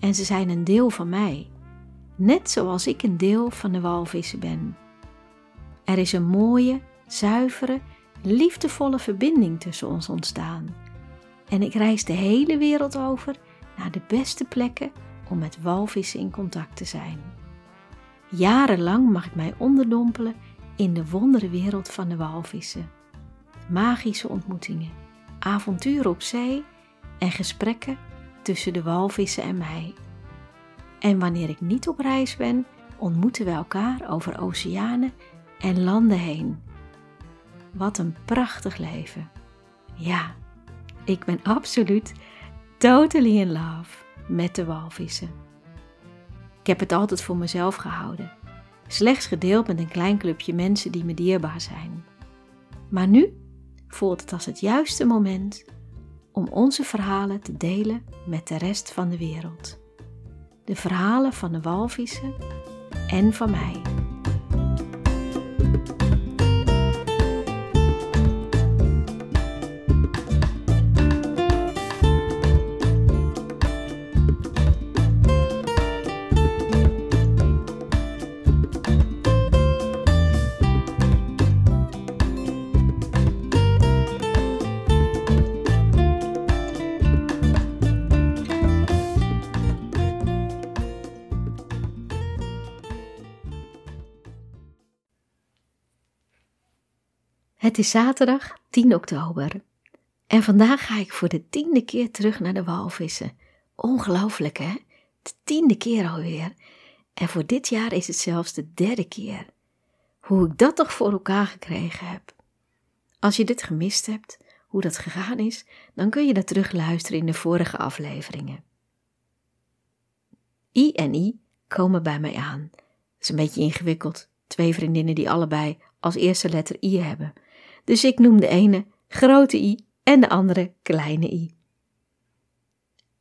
En ze zijn een deel van mij, net zoals ik een deel van de walvissen ben. Er is een mooie, zuivere, liefdevolle verbinding tussen ons ontstaan. En ik reis de hele wereld over naar de beste plekken om met walvissen in contact te zijn. Jarenlang mag ik mij onderdompelen in de wonderenwereld van de walvissen. Magische ontmoetingen, avonturen op zee en gesprekken tussen de walvissen en mij. En wanneer ik niet op reis ben, ontmoeten we elkaar over oceanen en landen heen. Wat een prachtig leven. Ja, ik ben absoluut totally in love met de walvissen. Ik heb het altijd voor mezelf gehouden, slechts gedeeld met een klein clubje mensen die me dierbaar zijn. Maar nu voelt het als het juiste moment om onze verhalen te delen met de rest van de wereld. De verhalen van de walvissen en van mij. Het is zaterdag 10 oktober en vandaag ga ik voor de tiende keer terug naar de walvissen. Ongelooflijk hè? De tiende keer alweer. En voor dit jaar is het zelfs de derde keer. Hoe ik dat toch voor elkaar gekregen heb. Als je dit gemist hebt, hoe dat gegaan is, dan kun je dat terugluisteren in de vorige afleveringen. I en I komen bij mij aan. Dat is een beetje ingewikkeld. Twee vriendinnen die allebei als eerste letter I hebben. Dus ik noem de ene grote i en de andere kleine i.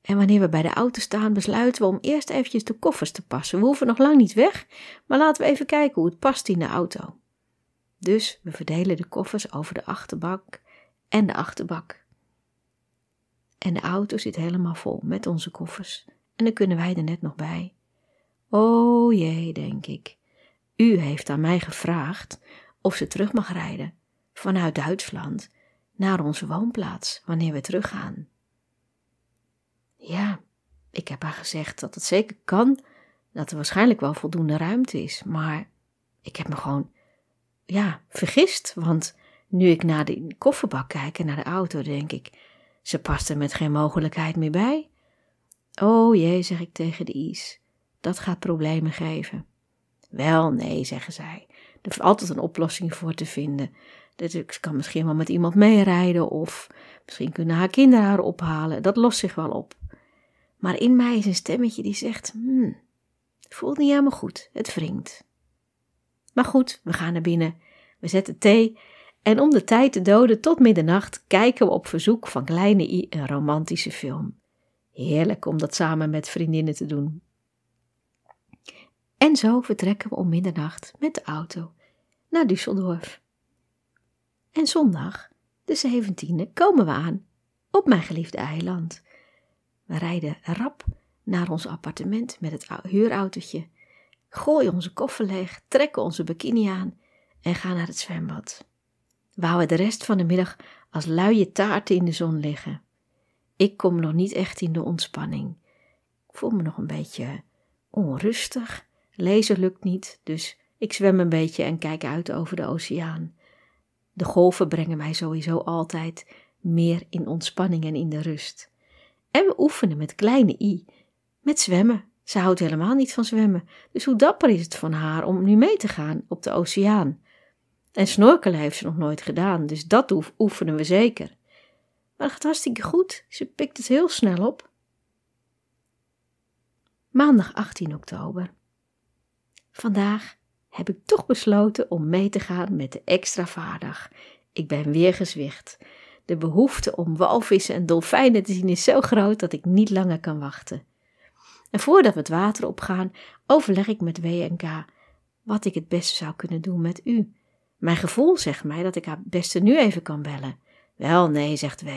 En wanneer we bij de auto staan, besluiten we om eerst eventjes de koffers te passen. We hoeven nog lang niet weg, maar laten we even kijken hoe het past in de auto. Dus we verdelen de koffers over de achterbak en de achterbak. En de auto zit helemaal vol met onze koffers. En dan kunnen wij er net nog bij. O jee, denk ik. U heeft aan mij gevraagd of ze terug mag rijden vanuit Duitsland naar onze woonplaats wanneer we teruggaan. Ja, ik heb haar gezegd dat het zeker kan, dat er waarschijnlijk wel voldoende ruimte is, maar ik heb me gewoon, ja, vergist, want nu ik naar de kofferbak kijk en naar de auto, denk ik, ze past er met geen mogelijkheid meer bij. Oh jee, zeg ik tegen de Is, dat gaat problemen geven. Wel, nee, zeggen zij, er is altijd een oplossing voor te vinden. Dus ik kan misschien wel met iemand meerijden of misschien kunnen haar kinderen haar ophalen. Dat lost zich wel op. Maar in mij is een stemmetje die zegt: hmm, voelt niet helemaal goed, het wringt. Maar goed, we gaan naar binnen, we zetten thee en om de tijd te doden tot middernacht kijken we op verzoek van Kleine I een romantische film. Heerlijk om dat samen met vriendinnen te doen. En zo vertrekken we om middernacht met de auto naar Düsseldorf. En zondag, de 17e, komen we aan op mijn geliefde eiland. We rijden rap naar ons appartement met het huurautootje, gooien onze koffer leeg, trekken onze bikini aan en gaan naar het zwembad. We houden de rest van de middag als luie taarten in de zon liggen. Ik kom nog niet echt in de ontspanning. Ik voel me nog een beetje onrustig. Lezen lukt niet, dus ik zwem een beetje en kijk uit over de oceaan. De golven brengen mij sowieso altijd meer in ontspanning en in de rust. En we oefenen met kleine i, met zwemmen. Ze houdt helemaal niet van zwemmen, dus hoe dapper is het van haar om nu mee te gaan op de oceaan. En snorkelen heeft ze nog nooit gedaan, dus dat oefenen we zeker. Maar het gaat hartstikke goed, ze pikt het heel snel op. Maandag 18 oktober. Vandaag heb ik toch besloten om mee te gaan met de extra vaardag. Ik ben weer gezwicht. De behoefte om walvissen en dolfijnen te zien is zo groot dat ik niet langer kan wachten. En voordat we het water opgaan, overleg ik met WNK wat ik het beste zou kunnen doen met u. Mijn gevoel zegt mij dat ik haar beste nu even kan bellen. Wel, nee, zegt W.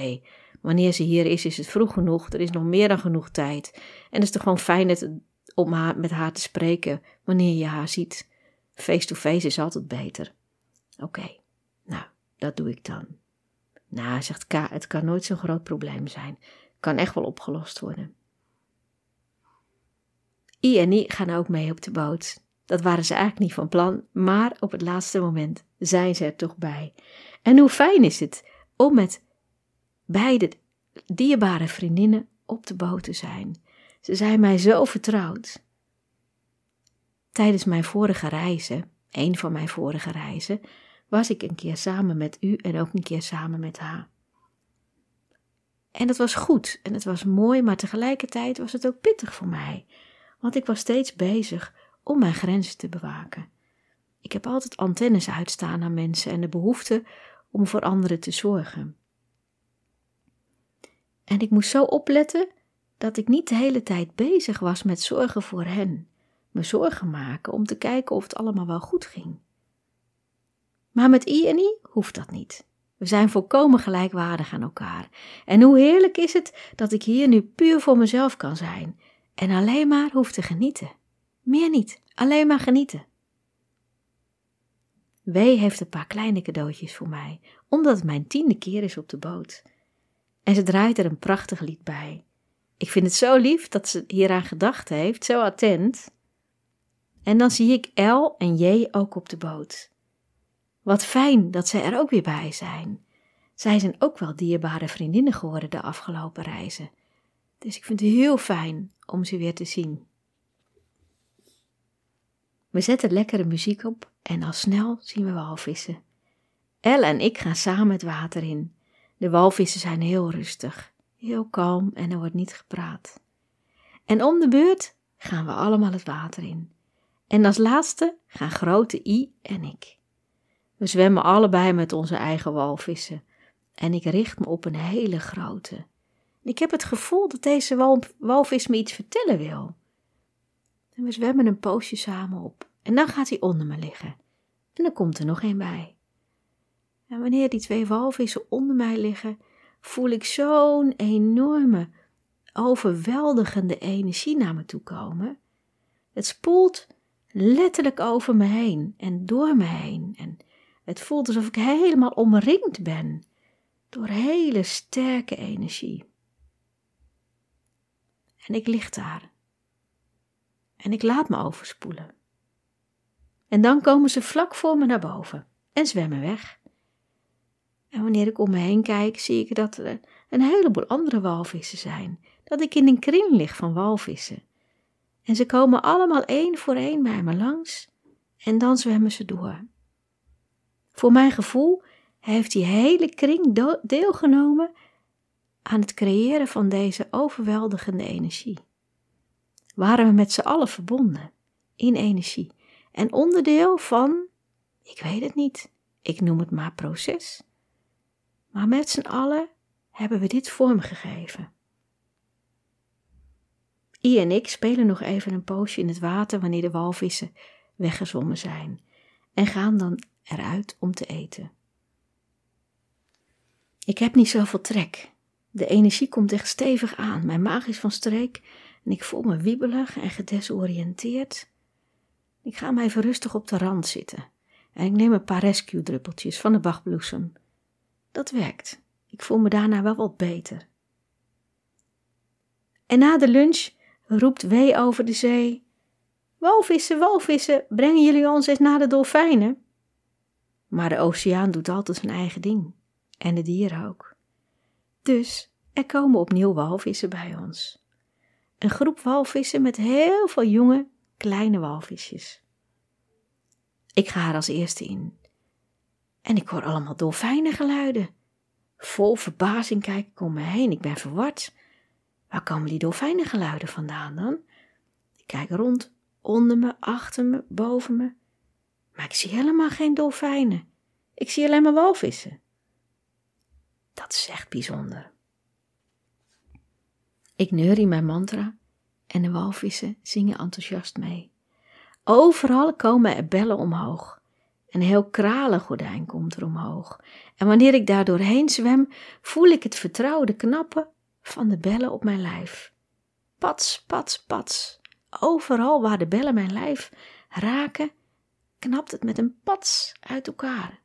Wanneer ze hier is, is het vroeg genoeg. Er is nog meer dan genoeg tijd. En het is toch gewoon fijn om haar, met haar te spreken wanneer je haar ziet. Face-to-face -face is altijd beter. Oké, nou, dat doe ik dan. Nou, zegt K, het kan nooit zo'n groot probleem zijn. Kan echt wel opgelost worden. I en I gaan ook mee op de boot. Dat waren ze eigenlijk niet van plan, maar op het laatste moment zijn ze er toch bij. En hoe fijn is het om met beide dierbare vriendinnen op de boot te zijn. Ze zijn mij zo vertrouwd. Tijdens mijn vorige reizen, een van mijn vorige reizen, was ik een keer samen met u en ook een keer samen met haar. En het was goed en het was mooi, maar tegelijkertijd was het ook pittig voor mij, want ik was steeds bezig om mijn grenzen te bewaken. Ik heb altijd antennes uitstaan aan mensen en de behoefte om voor anderen te zorgen. En ik moest zo opletten dat ik niet de hele tijd bezig was met zorgen voor hen, me zorgen maken om te kijken of het allemaal wel goed ging. Maar met I en I hoeft dat niet. We zijn volkomen gelijkwaardig aan elkaar. En hoe heerlijk is het dat ik hier nu puur voor mezelf kan zijn en alleen maar hoef te genieten. Meer niet, alleen maar genieten. W heeft een paar kleine cadeautjes voor mij, omdat het mijn tiende keer is op de boot. En ze draait er een prachtig lied bij. Ik vind het zo lief dat ze hieraan gedacht heeft, zo attent. En dan zie ik L en J ook op de boot. Wat fijn dat zij er ook weer bij zijn. Zij zijn ook wel dierbare vriendinnen geworden de afgelopen reizen. Dus ik vind het heel fijn om ze weer te zien. We zetten lekkere muziek op en al snel zien we walvissen. Elle en ik gaan samen het water in. De walvissen zijn heel rustig, heel kalm en er wordt niet gepraat. En om de beurt gaan we allemaal het water in. En als laatste gaan grote I en ik. We zwemmen allebei met onze eigen walvissen. En ik richt me op een hele grote. Ik heb het gevoel dat deze walvis me iets vertellen wil. En we zwemmen een poosje samen op. En dan gaat hij onder me liggen. En dan komt er nog een bij. En wanneer die twee walvissen onder mij liggen, voel ik zo'n enorme, overweldigende energie naar me toe komen. Het spoelt letterlijk over me heen en door me heen. En het voelt alsof ik helemaal omringd ben door hele sterke energie. En ik lig daar. En ik laat me overspoelen. En dan komen ze vlak voor me naar boven en zwemmen weg. En wanneer ik om me heen kijk, zie ik dat er een heleboel andere walvissen zijn. Dat ik in een kring lig van walvissen. En ze komen allemaal één voor één bij me langs en dan zwemmen ze door. Voor mijn gevoel heeft die hele kring deelgenomen aan het creëren van deze overweldigende energie. Waren we met z'n allen verbonden in energie en onderdeel van, ik weet het niet, ik noem het maar proces. Maar met z'n allen hebben we dit vormgegeven. I en ik spelen nog even een poosje in het water wanneer de walvissen weggezwommen zijn en gaan dan eruit om te eten. Ik heb niet zoveel trek. De energie komt echt stevig aan. Mijn maag is van streek en ik voel me wiebelig en gedesoriënteerd. Ik ga maar even rustig op de rand zitten en ik neem een paar rescue-druppeltjes van de bachbloesem. Dat werkt. Ik voel me daarna wel wat beter. En na de lunch roept Wee over de zee: Walvissen, walvissen, brengen jullie ons eens naar de dolfijnen? Maar de oceaan doet altijd zijn eigen ding. En de dieren ook. Dus er komen opnieuw walvissen bij ons. Een groep walvissen met heel veel jonge, kleine walvisjes. Ik ga er als eerste in. En ik hoor allemaal dolfijnengeluiden. Vol verbazing kijk ik om me heen. Ik ben verward. Waar komen die dolfijnengeluiden vandaan dan? Ik kijk rond, onder me, achter me, boven me. Maar ik zie helemaal geen dolfijnen. Ik zie alleen maar walvissen. Dat is echt bijzonder. Ik neurie mijn mantra en de walvissen zingen enthousiast mee. Overal komen er bellen omhoog. Een heel kralengordijn komt er omhoog. En wanneer ik daar doorheen zwem, voel ik het vertrouwde knappen van de bellen op mijn lijf. Pats, pats, pats. Overal waar de bellen mijn lijf raken, knapt het met een pats uit elkaar.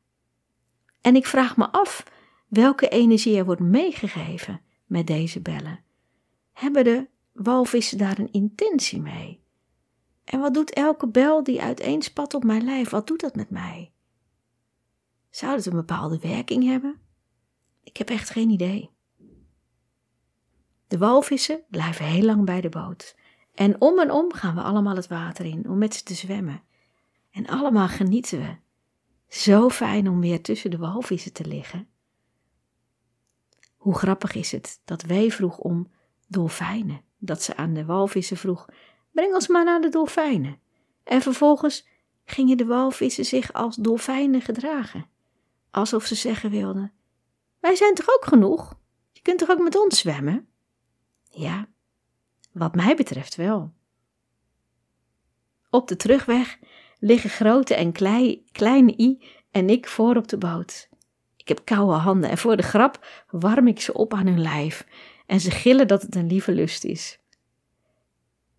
En ik vraag me af welke energie er wordt meegegeven met deze bellen. Hebben de walvissen daar een intentie mee? En wat doet elke bel die uiteenspat op mijn lijf, wat doet dat met mij? Zou het een bepaalde werking hebben? Ik heb echt geen idee. De walvissen blijven heel lang bij de boot. En om en om gaan we allemaal het water in om met ze te zwemmen. En allemaal genieten we. Zo fijn om weer tussen de walvissen te liggen. Hoe grappig is het dat wij vroeg om dolfijnen. Dat ze aan de walvissen vroeg: breng ons maar naar de dolfijnen. En vervolgens gingen de walvissen zich als dolfijnen gedragen. Alsof ze zeggen wilden: Wij zijn toch ook genoeg? Je kunt toch ook met ons zwemmen? Ja, wat mij betreft wel. Op de terugweg liggen grote en klei, kleine I en ik voor op de boot. Ik heb koude handen en voor de grap warm ik ze op aan hun lijf en ze gillen dat het een lieve lust is.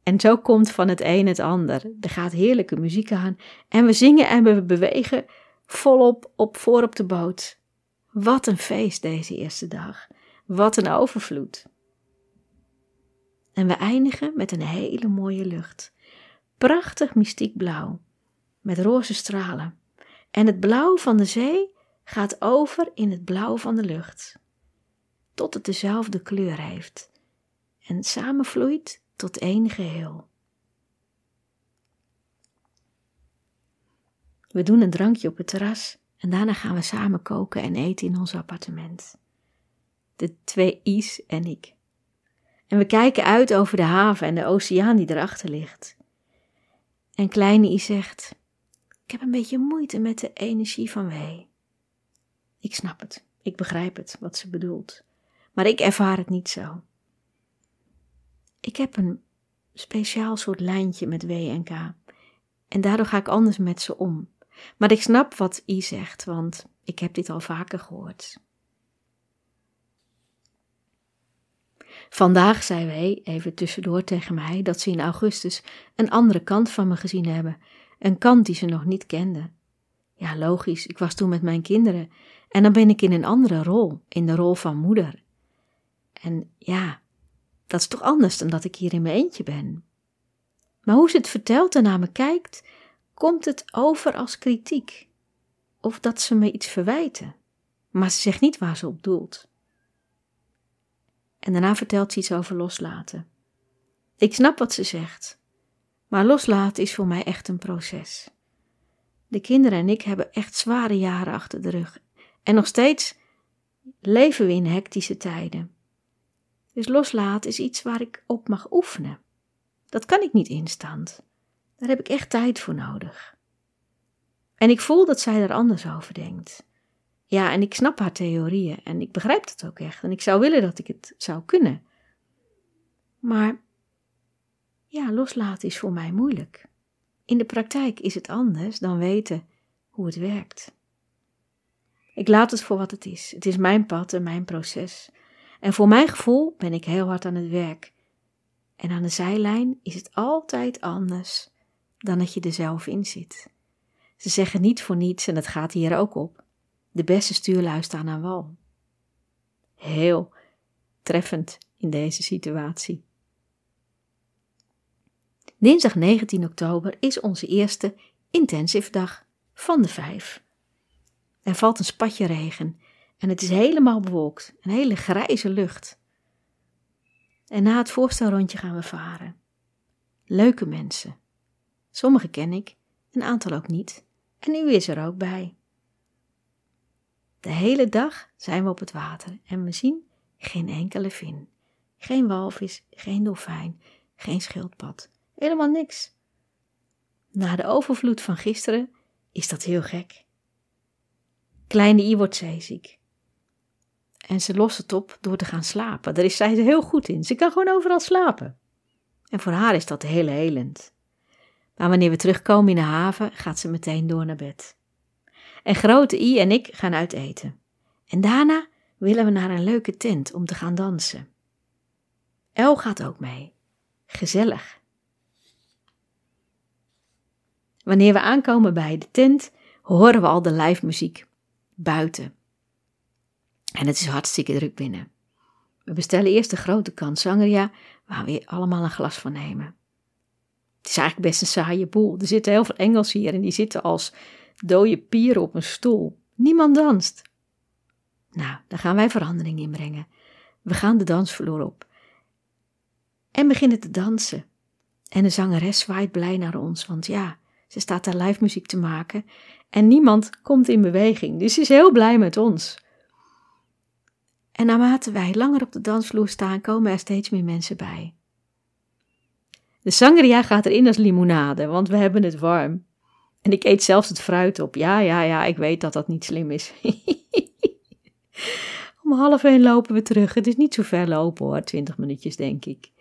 En zo komt van het een het ander. Er gaat heerlijke muziek aan en we zingen en we bewegen volop op voor op de boot. Wat een feest deze eerste dag. Wat een overvloed. En we eindigen met een hele mooie lucht. Prachtig mystiek blauw, met roze stralen. En het blauw van de zee gaat over in het blauw van de lucht, tot het dezelfde kleur heeft en samenvloeit tot één geheel. We doen een drankje op het terras en daarna gaan we samen koken en eten in ons appartement. De twee I's en ik. En we kijken uit over de haven en de oceaan die erachter ligt. En kleine I zegt: Ik heb een beetje moeite met de energie van wee. Ik snap het, ik begrijp het, wat ze bedoelt. Maar ik ervaar het niet zo. Ik heb een speciaal soort lijntje met W en K. En daardoor ga ik anders met ze om. Maar ik snap wat I zegt, want ik heb dit al vaker gehoord. Vandaag zei wij, even tussendoor tegen mij, dat ze in augustus een andere kant van me gezien hebben. Een kant die ze nog niet kenden. Ja, logisch, ik was toen met mijn kinderen. En dan ben ik in een andere rol, in de rol van moeder. En ja, dat is toch anders dan dat ik hier in mijn eentje ben. Maar hoe ze het vertelt en naar me kijkt, komt het over als kritiek. Of dat ze me iets verwijten. Maar ze zegt niet waar ze op doelt. En daarna vertelt ze iets over loslaten. Ik snap wat ze zegt, maar loslaten is voor mij echt een proces. De kinderen en ik hebben echt zware jaren achter de rug. En nog steeds leven we in hectische tijden. Dus loslaten is iets waar ik op mag oefenen. Dat kan ik niet instant. Daar heb ik echt tijd voor nodig. En ik voel dat zij er anders over denkt. Ja, en ik snap haar theorieën en ik begrijp het ook echt. En ik zou willen dat ik het zou kunnen. Maar ja, loslaten is voor mij moeilijk. In de praktijk is het anders dan weten hoe het werkt. Ik laat het voor wat het is. Het is mijn pad en mijn proces. En voor mijn gevoel ben ik heel hard aan het werk. En aan de zijlijn is het altijd anders dan dat je er zelf in zit. Ze zeggen niet voor niets, en dat gaat hier ook op, de beste stuurlui staan aan wal. Heel treffend in deze situatie. Dinsdag 19 oktober is onze eerste intensive dag van de vijf. Er valt een spatje regen en het is helemaal bewolkt, een hele grijze lucht. En na het voorstelrondje gaan we varen. Leuke mensen. Sommige ken ik, een aantal ook niet. En u is er ook bij. De hele dag zijn we op het water en we zien geen enkele vin. Geen walvis, geen dolfijn, geen schildpad Helemaal niks. Na de overvloed van gisteren is dat heel gek. Kleine I wordt zeeziek. En ze lost het op door te gaan slapen. Daar is zij heel goed in. Ze kan gewoon overal slapen. En voor haar is dat heel helend. Maar wanneer we terugkomen in de haven, gaat ze meteen door naar bed. En grote I en ik gaan uit eten. En daarna willen we naar een leuke tent om te gaan dansen. El gaat ook mee. Gezellig. Wanneer we aankomen bij de tent, horen we al de live muziek buiten. En het is hartstikke druk binnen. We bestellen eerst een grote kan sangria, waar we allemaal een glas van nemen. Het is eigenlijk best een saaie boel. Er zitten heel veel Engels hier en die zitten als dode pieren op een stoel. Niemand danst. Nou, daar gaan wij verandering in brengen. We gaan de dansvloer op. En beginnen te dansen. En de zangeres zwaait blij naar ons, want ja, ze staat daar live muziek te maken en niemand komt in beweging, dus ze is heel blij met ons. En naarmate wij langer op de dansvloer staan, komen er steeds meer mensen bij. De sangria gaat erin als limonade, want we hebben het warm. En ik eet zelfs het fruit op. Ja, ja, ja, ik weet dat dat niet slim is. Om half één lopen we terug. Het is niet zo ver lopen hoor, twintig minuutjes denk ik.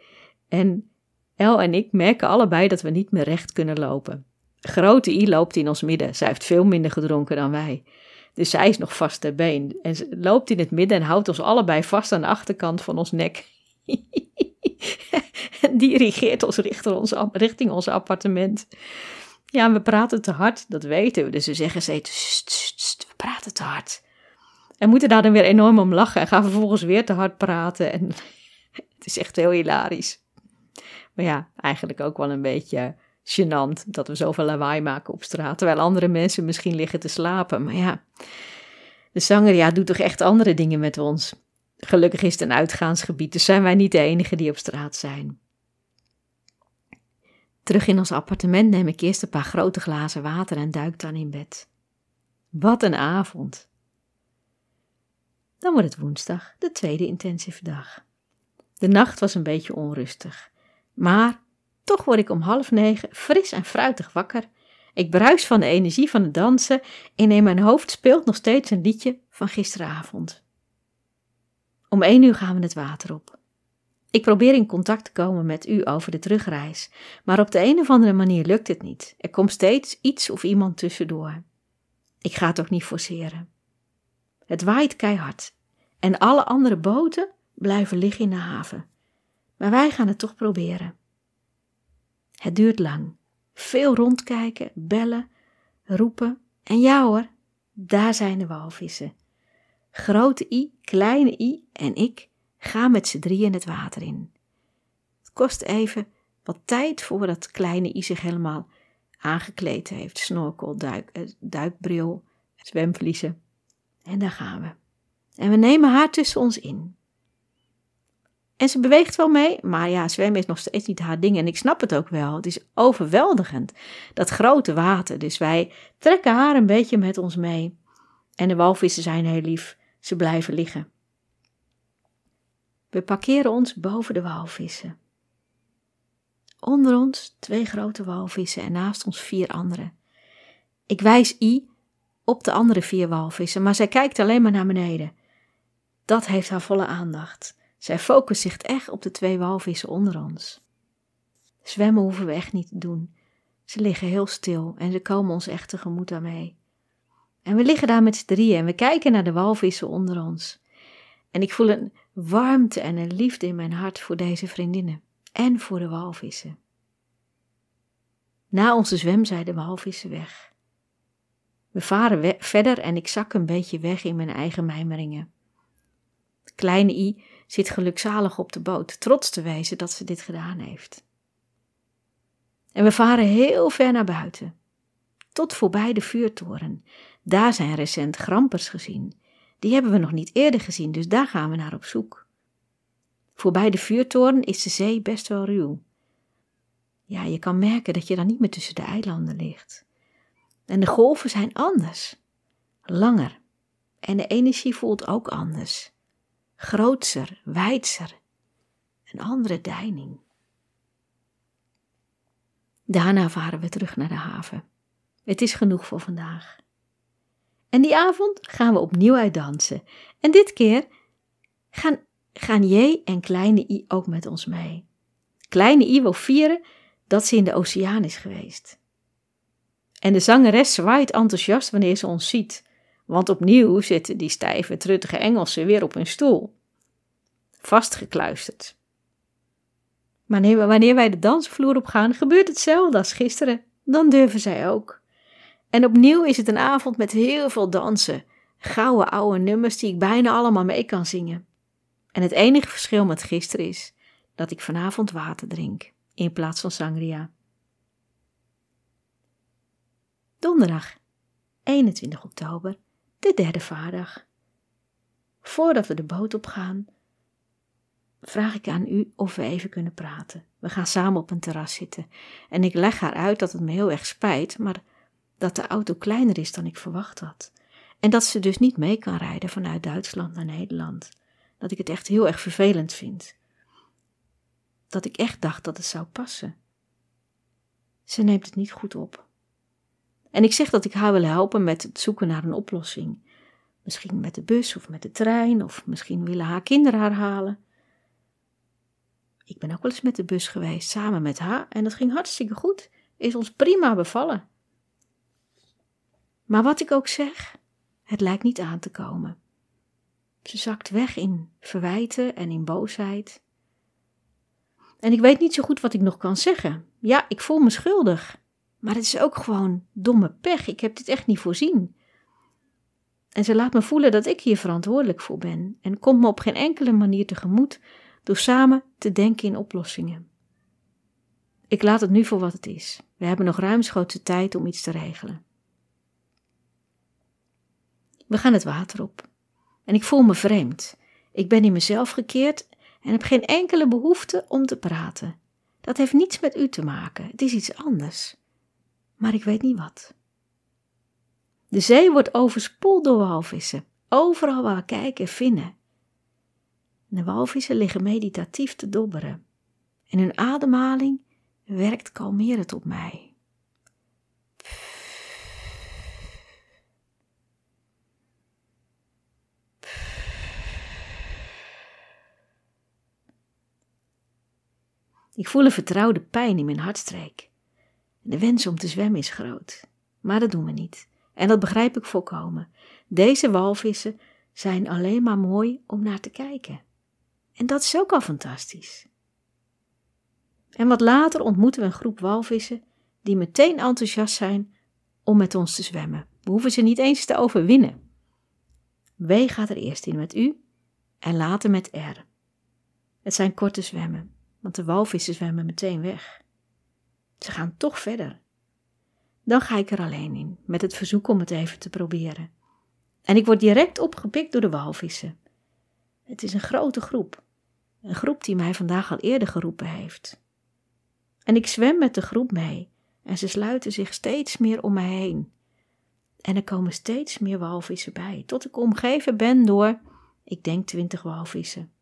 En El en ik merken allebei dat we niet meer recht kunnen lopen. Grote I loopt in ons midden. Zij heeft veel minder gedronken dan wij. Dus zij is nog vast ter been. En ze loopt in het midden en houdt ons allebei vast aan de achterkant van ons nek. en dirigeert ons richting ons, richting ons appartement. Ja, we praten te hard, dat weten we. Dus we zeggen steeds, we praten te hard. En moeten daar dan weer enorm om lachen en gaan vervolgens weer te hard praten. En het is echt heel hilarisch. Maar ja, eigenlijk ook wel een beetje gênant dat we zoveel lawaai maken op straat. Terwijl andere mensen misschien liggen te slapen. Maar ja, de zanger ja, doet toch echt andere dingen met ons. Gelukkig is het een uitgaansgebied, dus zijn wij niet de enigen die op straat zijn. Terug in ons appartement neem ik eerst een paar grote glazen water en duik dan in bed. Wat een avond! Dan wordt het woensdag, de tweede intensieve dag. De nacht was een beetje onrustig, maar toch word ik om half negen fris en fruitig wakker. Ik bruis van de energie van het dansen en in mijn hoofd speelt nog steeds een liedje van gisteravond. Om één uur gaan we het water op. Ik probeer in contact te komen met u over de terugreis, maar op de een of andere manier lukt het niet. Er komt steeds iets of iemand tussendoor. Ik ga het ook niet forceren. Het waait keihard en alle andere boten blijven liggen in de haven. Maar wij gaan het toch proberen. Het duurt lang. Veel rondkijken, bellen, roepen. En ja hoor, daar zijn de walvissen. Grote I, kleine I en ik gaan met z'n drieën het water in. Het kost even wat tijd voordat kleine I zich helemaal aangekleed heeft. Snorkel, eh, duikbril, zwemvliezen. En daar gaan we. En we nemen haar tussen ons in. En ze beweegt wel mee, maar ja, zwemmen is nog steeds niet haar ding. En ik snap het ook wel. Het is overweldigend, dat grote water. Dus wij trekken haar een beetje met ons mee. En de walvissen zijn heel lief. Ze blijven liggen. We parkeren ons boven de walvissen. Onder ons twee grote walvissen en naast ons vier andere. Ik wijs I op de andere vier walvissen, maar zij kijkt alleen maar naar beneden. Dat heeft haar volle aandacht. Zij focust zich echt op de twee walvissen onder ons. Zwemmen hoeven we echt niet te doen. Ze liggen heel stil en ze komen ons echt tegemoet daarmee. En we liggen daar met z'n drieën en we kijken naar de walvissen onder ons. En ik voel een warmte en een liefde in mijn hart voor deze vriendinnen en voor de walvissen. Na onze zwem zijn de walvissen weg. We varen verder en ik zak een beetje weg in mijn eigen mijmeringen. Kleine I zit gelukzalig op de boot, trots te wijzen dat ze dit gedaan heeft. En we varen heel ver naar buiten, tot voorbij de vuurtoren. Daar zijn recent grampers gezien. Die hebben we nog niet eerder gezien, dus daar gaan we naar op zoek. Voorbij de vuurtoren is de zee best wel ruw. Ja, je kan merken dat je dan niet meer tussen de eilanden ligt. En de golven zijn anders, langer. En de energie voelt ook anders grootser, wijdser, een andere deining. Daarna varen we terug naar de haven. Het is genoeg voor vandaag. En die avond gaan we opnieuw uitdansen. En dit keer gaan, gaan J en kleine I ook met ons mee. Kleine I wil vieren dat ze in de oceaan is geweest. En de zangeres zwaait enthousiast wanneer ze ons ziet, want opnieuw zitten die stijve, truttige Engelsen weer op hun stoel. Vastgekluisterd. Maar wanneer wij de dansvloer op gaan, gebeurt hetzelfde als gisteren. Dan durven zij ook. En opnieuw is het een avond met heel veel dansen. Gouden oude nummers die ik bijna allemaal mee kan zingen. En het enige verschil met gisteren is dat ik vanavond water drink in plaats van sangria. Donderdag 21 oktober, de derde vaardag. Voordat we de boot opgaan, vraag ik aan u of we even kunnen praten. We gaan samen op een terras zitten en ik leg haar uit dat het me heel erg spijt, maar dat de auto kleiner is dan ik verwacht had. En dat ze dus niet mee kan rijden vanuit Duitsland naar Nederland. Dat ik het echt heel erg vervelend vind. Dat ik echt dacht dat het zou passen. Ze neemt het niet goed op. En ik zeg dat ik haar wil helpen met het zoeken naar een oplossing. Misschien met de bus of met de trein, of misschien willen haar kinderen haar halen. Ik ben ook wel eens met de bus geweest, samen met haar, en dat ging hartstikke goed. Is ons prima bevallen. Maar wat ik ook zeg, het lijkt niet aan te komen. Ze zakt weg in verwijten en in boosheid. En ik weet niet zo goed wat ik nog kan zeggen. Ja, ik voel me schuldig. Maar het is ook gewoon domme pech. Ik heb dit echt niet voorzien. En ze laat me voelen dat ik hier verantwoordelijk voor ben en komt me op geen enkele manier tegemoet door samen te denken in oplossingen. Ik laat het nu voor wat het is. We hebben nog ruimschoots tijd om iets te regelen. We gaan het water op. En ik voel me vreemd. Ik ben in mezelf gekeerd en heb geen enkele behoefte om te praten. Dat heeft niets met u te maken. Het is iets anders. Maar ik weet niet wat. De zee wordt overspoeld door walvissen. Overal waar we kijken vinden. De walvissen liggen meditatief te dobberen. En hun ademhaling werkt kalmerend op mij. Ik voel een vertrouwde pijn in mijn hartstreek. De wens om te zwemmen is groot, maar dat doen we niet. En dat begrijp ik volkomen. Deze walvissen zijn alleen maar mooi om naar te kijken. En dat is ook al fantastisch. En wat later ontmoeten we een groep walvissen die meteen enthousiast zijn om met ons te zwemmen. We hoeven ze niet eens te overwinnen. W gaat er eerst in met U en later met R. Het zijn korte zwemmen want de walvissen zwemmen meteen weg. Ze gaan toch verder. Dan ga ik er alleen in, met het verzoek om het even te proberen. En ik word direct opgepikt door de walvissen. Het is een grote groep, een groep die mij vandaag al eerder geroepen heeft. En ik zwem met de groep mee en ze sluiten zich steeds meer om mij heen. En er komen steeds meer walvissen bij, tot ik omgeven ben door, ik denk, twintig walvissen.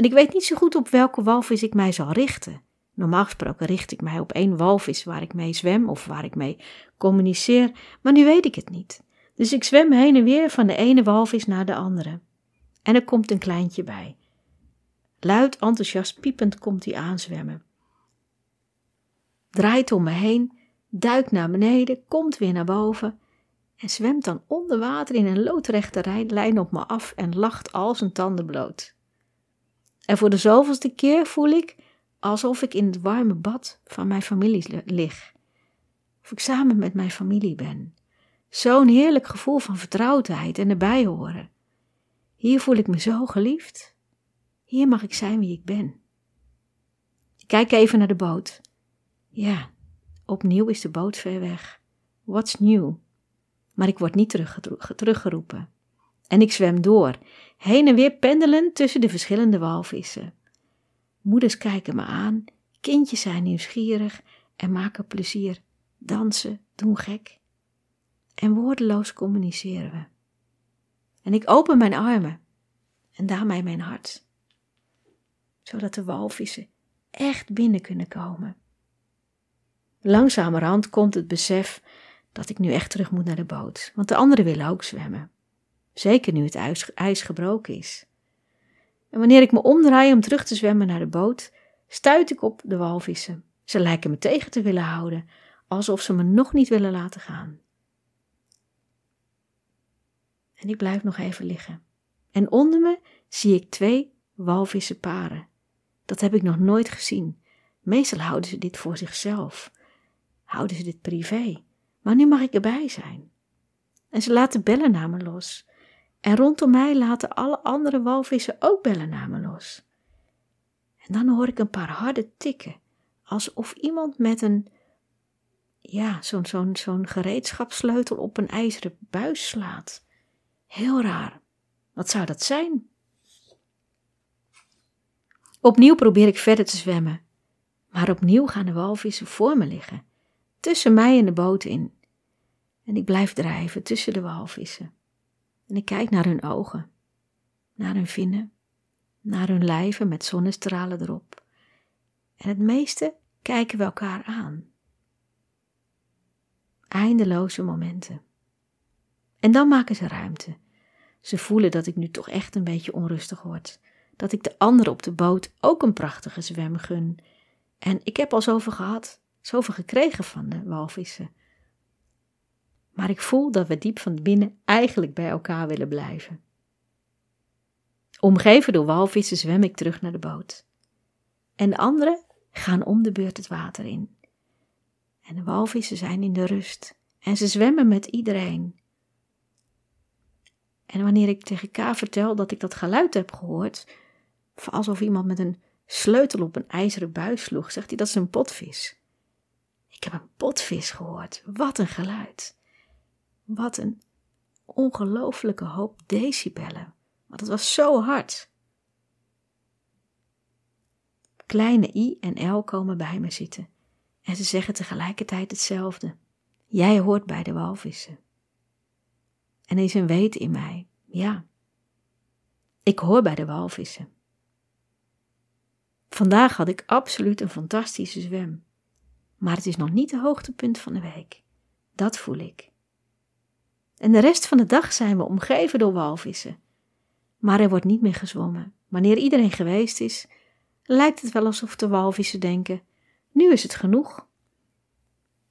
En ik weet niet zo goed op welke walvis ik mij zal richten. Normaal gesproken richt ik mij op één walvis waar ik mee zwem of waar ik mee communiceer, maar nu weet ik het niet. Dus ik zwem heen en weer van de ene walvis naar de andere. En er komt een kleintje bij. Luid, enthousiast, piepend komt hij aanzwemmen. Draait om me heen, duikt naar beneden, komt weer naar boven en zwemt dan onder water in een loodrechte lijn op me af en lacht al zijn tanden bloot. En voor de zoveelste keer voel ik alsof ik in het warme bad van mijn familie lig. Of ik samen met mijn familie ben. Zo'n heerlijk gevoel van vertrouwdheid en erbij horen. Hier voel ik me zo geliefd. Hier mag ik zijn wie ik ben. Ik kijk even naar de boot. Ja, opnieuw is de boot ver weg. What's new? Maar ik word niet teruggeroepen. En ik zwem door, heen en weer pendelen tussen de verschillende walvissen. Moeders kijken me aan, kindjes zijn nieuwsgierig en maken plezier, dansen, doen gek. En woordeloos communiceren we. En ik open mijn armen en daarmee mijn hart, zodat de walvissen echt binnen kunnen komen. Langzamerhand komt het besef dat ik nu echt terug moet naar de boot, want de anderen willen ook zwemmen. Zeker nu het ijs, gebroken is. En wanneer ik me omdraai om terug te zwemmen naar de boot, stuit ik op de walvissen. Ze lijken me tegen te willen houden, alsof ze me nog niet willen laten gaan. En ik blijf nog even liggen. En onder me zie ik twee walvissenparen. Dat heb ik nog nooit gezien. Meestal houden ze dit voor zichzelf. Houden ze dit privé. Maar nu mag ik erbij zijn. En ze laten bellennamen los. En rondom mij laten alle andere walvissen ook bellennamen los. En dan hoor ik een paar harde tikken, alsof iemand met een, ja, zo'n zo'n zo'n gereedschapssleutel op een ijzeren buis slaat. Heel raar. Wat zou dat zijn? Opnieuw probeer ik verder te zwemmen, maar opnieuw gaan de walvissen voor me liggen, tussen mij en de boot in. En ik blijf drijven tussen de walvissen. En ik kijk naar hun ogen, naar hun vinnen, naar hun lijven met zonnestralen erop. En het meeste kijken we elkaar aan. Eindeloze momenten. En dan maken ze ruimte. Ze voelen dat ik nu toch echt een beetje onrustig word. Dat ik de anderen op de boot ook een prachtige zwem gun. En ik heb al zoveel gehad, zoveel gekregen van de walvissen. Maar ik voel dat we diep van binnen eigenlijk bij elkaar willen blijven. Omgeven door walvissen zwem ik terug naar de boot. En de anderen gaan om de beurt het water in. En de walvissen zijn in de rust en ze zwemmen met iedereen. En wanneer ik tegen K vertel dat ik dat geluid heb gehoord, alsof iemand met een sleutel op een ijzeren buis sloeg, zegt hij dat is een potvis. Ik heb een potvis gehoord. Wat een geluid. Wat een ongelooflijke hoop decibellen. Want het was zo hard. Kleine I en L komen bij me zitten en ze zeggen tegelijkertijd hetzelfde. Jij hoort bij de walvissen. En er is een weten in mij, ja. Ik hoor bij de walvissen. Vandaag had ik absoluut een fantastische zwem. Maar het is nog niet het hoogtepunt van de week. Dat voel ik. En de rest van de dag zijn we omgeven door walvissen. Maar er wordt niet meer gezwommen. Wanneer iedereen geweest is, lijkt het wel alsof de walvissen denken: nu is het genoeg.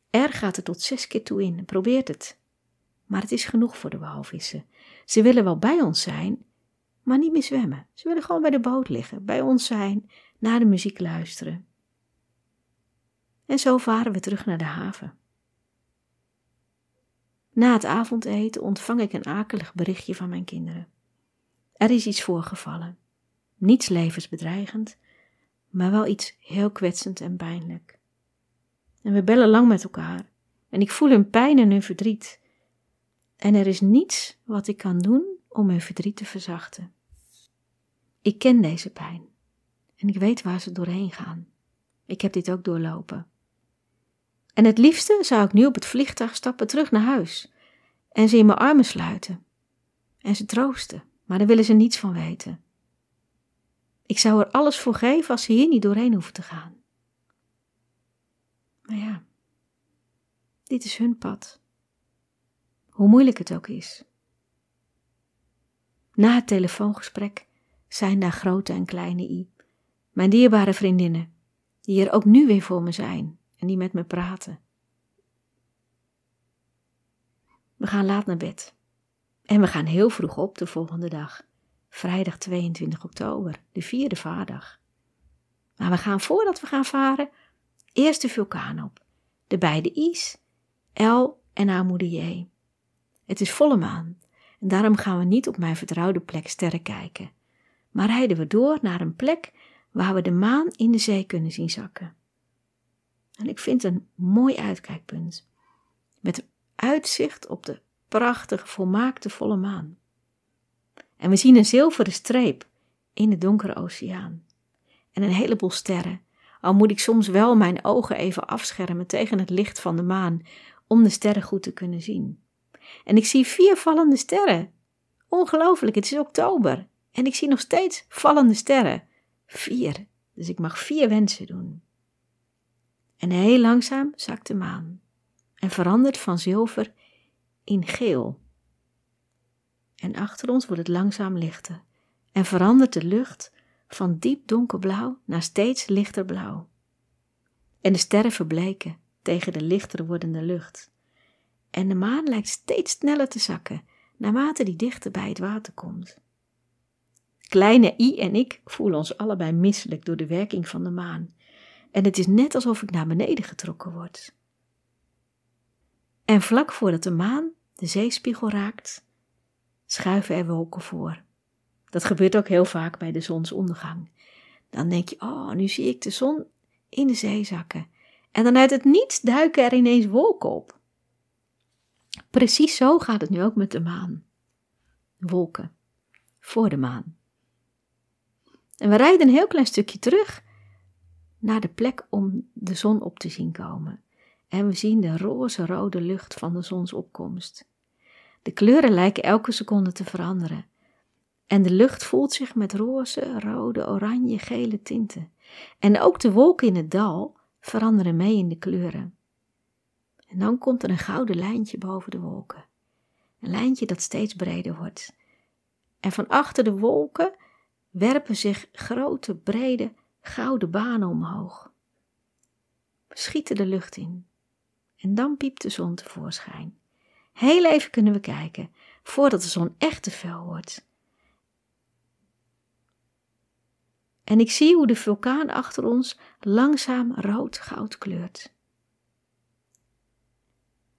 Er gaat er tot zes keer toe in, probeert het. Maar het is genoeg voor de walvissen. Ze willen wel bij ons zijn, maar niet meer zwemmen. Ze willen gewoon bij de boot liggen, bij ons zijn, naar de muziek luisteren. En zo varen we terug naar de haven. Na het avondeten ontvang ik een akelig berichtje van mijn kinderen. Er is iets voorgevallen. Niets levensbedreigend, maar wel iets heel kwetsend en pijnlijk. En we bellen lang met elkaar en ik voel hun pijn en hun verdriet. En er is niets wat ik kan doen om hun verdriet te verzachten. Ik ken deze pijn en ik weet waar ze doorheen gaan. Ik heb dit ook doorlopen. En het liefste zou ik nu op het vliegtuig stappen terug naar huis en ze in mijn armen sluiten en ze troosten, maar daar willen ze niets van weten. Ik zou er alles voor geven als ze hier niet doorheen hoeven te gaan. Maar ja, dit is hun pad. Hoe moeilijk het ook is. Na het telefoongesprek zijn daar grote en kleine I, mijn dierbare vriendinnen, die er ook nu weer voor me zijn en die met me praten. We gaan laat naar bed. En we gaan heel vroeg op de volgende dag, vrijdag 22 oktober, de vierde vaardag. Maar we gaan voordat we gaan varen eerst de vulkaan op, de beide I's, L en J. Het is volle maan en daarom gaan we niet op mijn vertrouwde plek sterren kijken, maar rijden we door naar een plek waar we de maan in de zee kunnen zien zakken. En ik vind een mooi uitkijkpunt. Met uitzicht op de prachtige, volmaakte volle maan. En we zien een zilveren streep in de donkere oceaan. En een heleboel sterren. Al moet ik soms wel mijn ogen even afschermen tegen het licht van de maan om de sterren goed te kunnen zien. En ik zie vier vallende sterren. Ongelooflijk, het is oktober. En ik zie nog steeds vallende sterren. Vier. Dus ik mag vier wensen doen. En heel langzaam zakt de maan en verandert van zilver in geel. En achter ons wordt het langzaam lichter en verandert de lucht van diep donkerblauw naar steeds lichter blauw. En de sterren verbleken tegen de lichter wordende lucht. En de maan lijkt steeds sneller te zakken naarmate die dichter bij het water komt. Kleine I en ik voelen ons allebei misselijk door de werking van de maan. En het is net alsof ik naar beneden getrokken word. En vlak voordat de maan de zeespiegel raakt, schuiven er wolken voor. Dat gebeurt ook heel vaak bij de zonsondergang. Dan denk je, oh, nu zie ik de zon in de zee zakken. En dan uit het niets duiken er ineens wolken op. Precies zo gaat het nu ook met de maan. Wolken. Voor de maan. En we rijden een heel klein stukje terug naar de plek om de zon op te zien komen. En we zien de roze-rode lucht van de zonsopkomst. De kleuren lijken elke seconde te veranderen. En de lucht voelt zich met roze, rode, oranje, gele tinten. En ook de wolken in het dal veranderen mee in de kleuren. En dan komt er een gouden lijntje boven de wolken. Een lijntje dat steeds breder wordt. En van achter de wolken werpen zich grote, brede, gouden banen omhoog. We schieten de lucht in. En dan piept de zon tevoorschijn. Heel even kunnen we kijken, voordat de zon echt te fel wordt. En ik zie hoe de vulkaan achter ons langzaam rood-goud kleurt.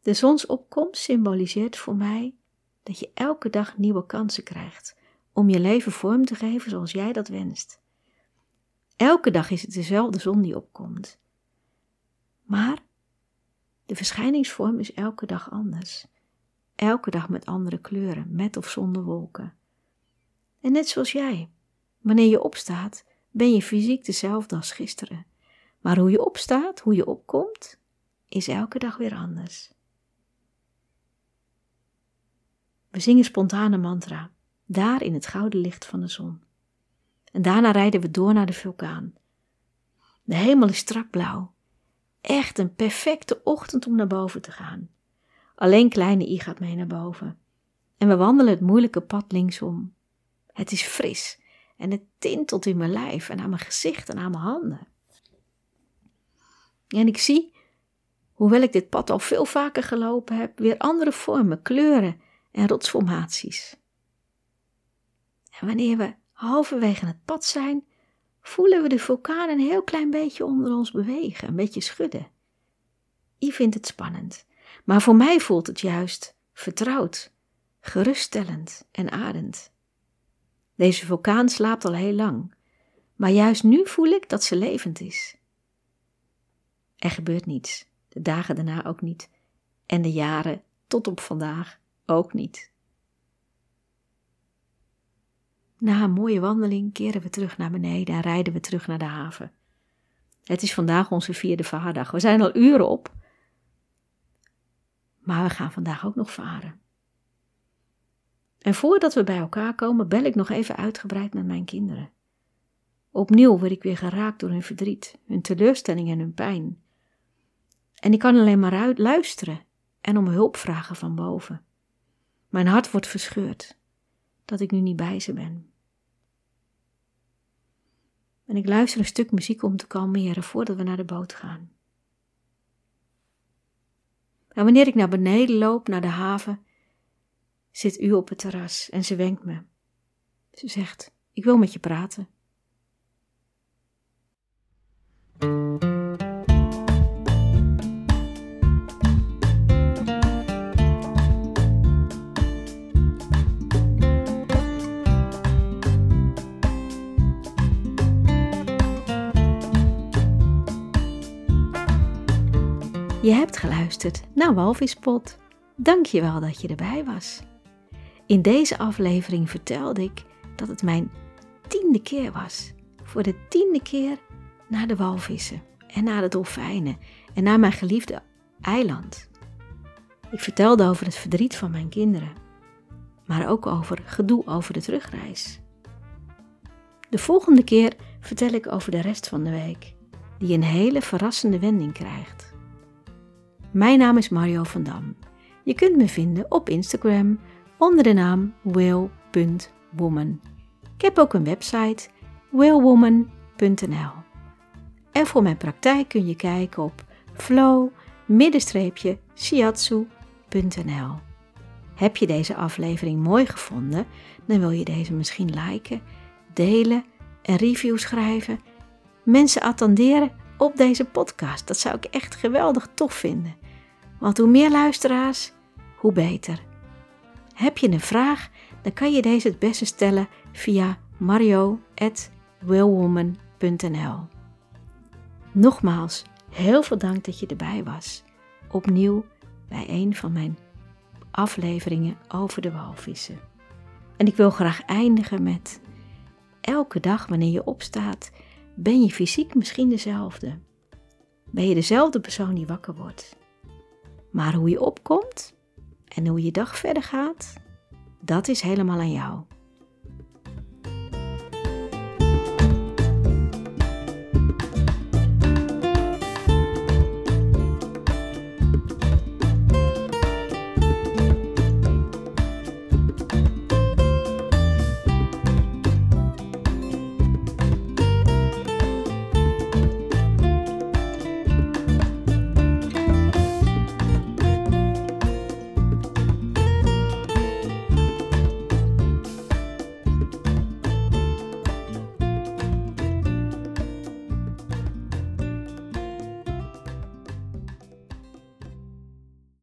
De zonsopkomst symboliseert voor mij dat je elke dag nieuwe kansen krijgt om je leven vorm te geven zoals jij dat wenst. Elke dag is het dezelfde zon die opkomt. Maar de verschijningsvorm is elke dag anders. Elke dag met andere kleuren, met of zonder wolken. En net zoals jij, wanneer je opstaat, ben je fysiek dezelfde als gisteren. Maar hoe je opstaat, hoe je opkomt, is elke dag weer anders. We zingen spontane mantra, daar in het gouden licht van de zon. En daarna rijden we door naar de vulkaan. De hemel is strak blauw. Echt een perfecte ochtend om naar boven te gaan. Alleen kleine I gaat mee naar boven. En we wandelen het moeilijke pad linksom. Het is fris en het tintelt in mijn lijf en aan mijn gezicht en aan mijn handen. En ik zie, hoewel ik dit pad al veel vaker gelopen heb, weer andere vormen, kleuren en rotsformaties. En wanneer we halverwege het pad zijn, voelen we de vulkaan een heel klein beetje onder ons bewegen, een beetje schudden. I vindt het spannend, maar voor mij voelt het juist vertrouwd, geruststellend en adend. Deze vulkaan slaapt al heel lang, maar juist nu voel ik dat ze levend is. Er gebeurt niets, de dagen daarna ook niet, en de jaren tot op vandaag ook niet. Na een mooie wandeling keren we terug naar beneden en rijden we terug naar de haven. Het is vandaag onze vierde vaardag. We zijn al uren op, maar we gaan vandaag ook nog varen. En voordat we bij elkaar komen, bel ik nog even uitgebreid met mijn kinderen. Opnieuw word ik weer geraakt door hun verdriet, hun teleurstelling en hun pijn. En ik kan alleen maar luisteren en om hulp vragen van boven. Mijn hart wordt verscheurd dat ik nu niet bij ze ben. En ik luister een stuk muziek om te kalmeren voordat we naar de boot gaan. En wanneer ik naar beneden loop, naar de haven, zit u op het terras en ze wenkt me. Ze zegt: Ik wil met je praten. Je hebt geluisterd naar Walvispot. Dank je wel dat je erbij was. In deze aflevering vertelde ik dat het mijn tiende keer was. Voor de tiende keer naar de walvissen en naar de dolfijnen en naar mijn geliefde eiland. Ik vertelde over het verdriet van mijn kinderen, maar ook over gedoe over de terugreis. De volgende keer vertel ik over de rest van de week die een hele verrassende wending krijgt. Mijn naam is Mario van Dam. Je kunt me vinden op Instagram onder de naam will.woman. Ik heb ook een website willwoman.nl. En voor mijn praktijk kun je kijken op flow-shiatsu.nl. Heb je deze aflevering mooi gevonden, dan wil je deze misschien liken, delen en review schrijven. Mensen attenderen op deze podcast. Dat zou ik echt geweldig tof vinden. Want hoe meer luisteraars, hoe beter. Heb je een vraag, dan kan je deze het beste stellen via mario.willwoman.nl. Nogmaals, heel veel dank dat je erbij was. Opnieuw bij een van mijn afleveringen over de walvissen. En ik wil graag eindigen met: elke dag wanneer je opstaat, ben je fysiek misschien dezelfde. Ben je dezelfde persoon die wakker wordt. Maar hoe je opkomt en hoe je dag verder gaat, dat is helemaal aan jou.